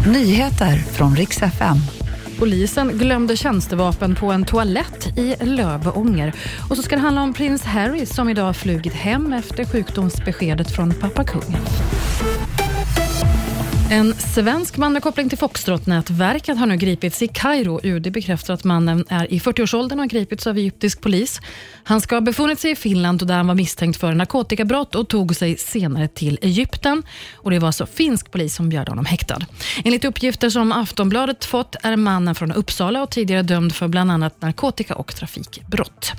Nyheter från riks FM. Polisen glömde tjänstevapen på en toalett i Lövånger. Och så ska det handla om prins Harry som idag flugit hem efter sjukdomsbeskedet från pappa kungen. En svensk man med koppling till Foxtrot-nätverket har nu gripits i Kairo. UD bekräftar att mannen är i 40-årsåldern och har gripits av egyptisk polis. Han ska ha befunnit sig i Finland och där han var misstänkt för narkotikabrott och tog sig senare till Egypten. Och Det var alltså finsk polis som begärde honom häktad. Enligt uppgifter som Aftonbladet fått är mannen från Uppsala och tidigare dömd för bland annat narkotika och trafikbrott.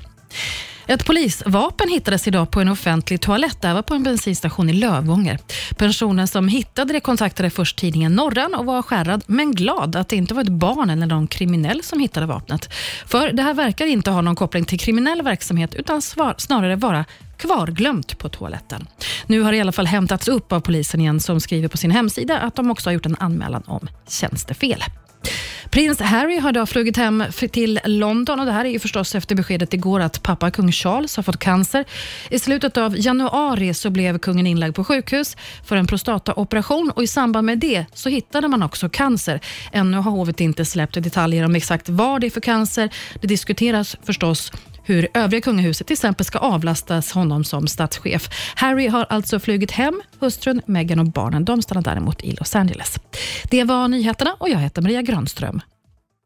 Ett polisvapen hittades idag på en offentlig toalett. Det var på en bensinstation i Lövånger. Personen som hittade det kontaktade först tidningen Norran och var skärrad, men glad att det inte var ett barn eller någon kriminell som hittade vapnet. För det här verkar inte ha någon koppling till kriminell verksamhet, utan snarare vara kvarglömt på toaletten. Nu har det i alla fall hämtats upp av polisen igen som skriver på sin hemsida att de också har gjort en anmälan om tjänstefel. Prins Harry har idag flugit hem till London och det här är ju förstås efter beskedet igår att pappa kung Charles har fått cancer. I slutet av januari så blev kungen inlagd på sjukhus för en prostataoperation och i samband med det så hittade man också cancer. Ännu har hovet inte släppt detaljer om exakt vad det är för cancer. Det diskuteras förstås hur övriga kungahuset till exempel ska avlastas honom som statschef. Harry har alltså flugit hem. Hustrun, Meghan och barnen de stannar däremot i Los Angeles. Det var nyheterna och jag heter Maria Granström.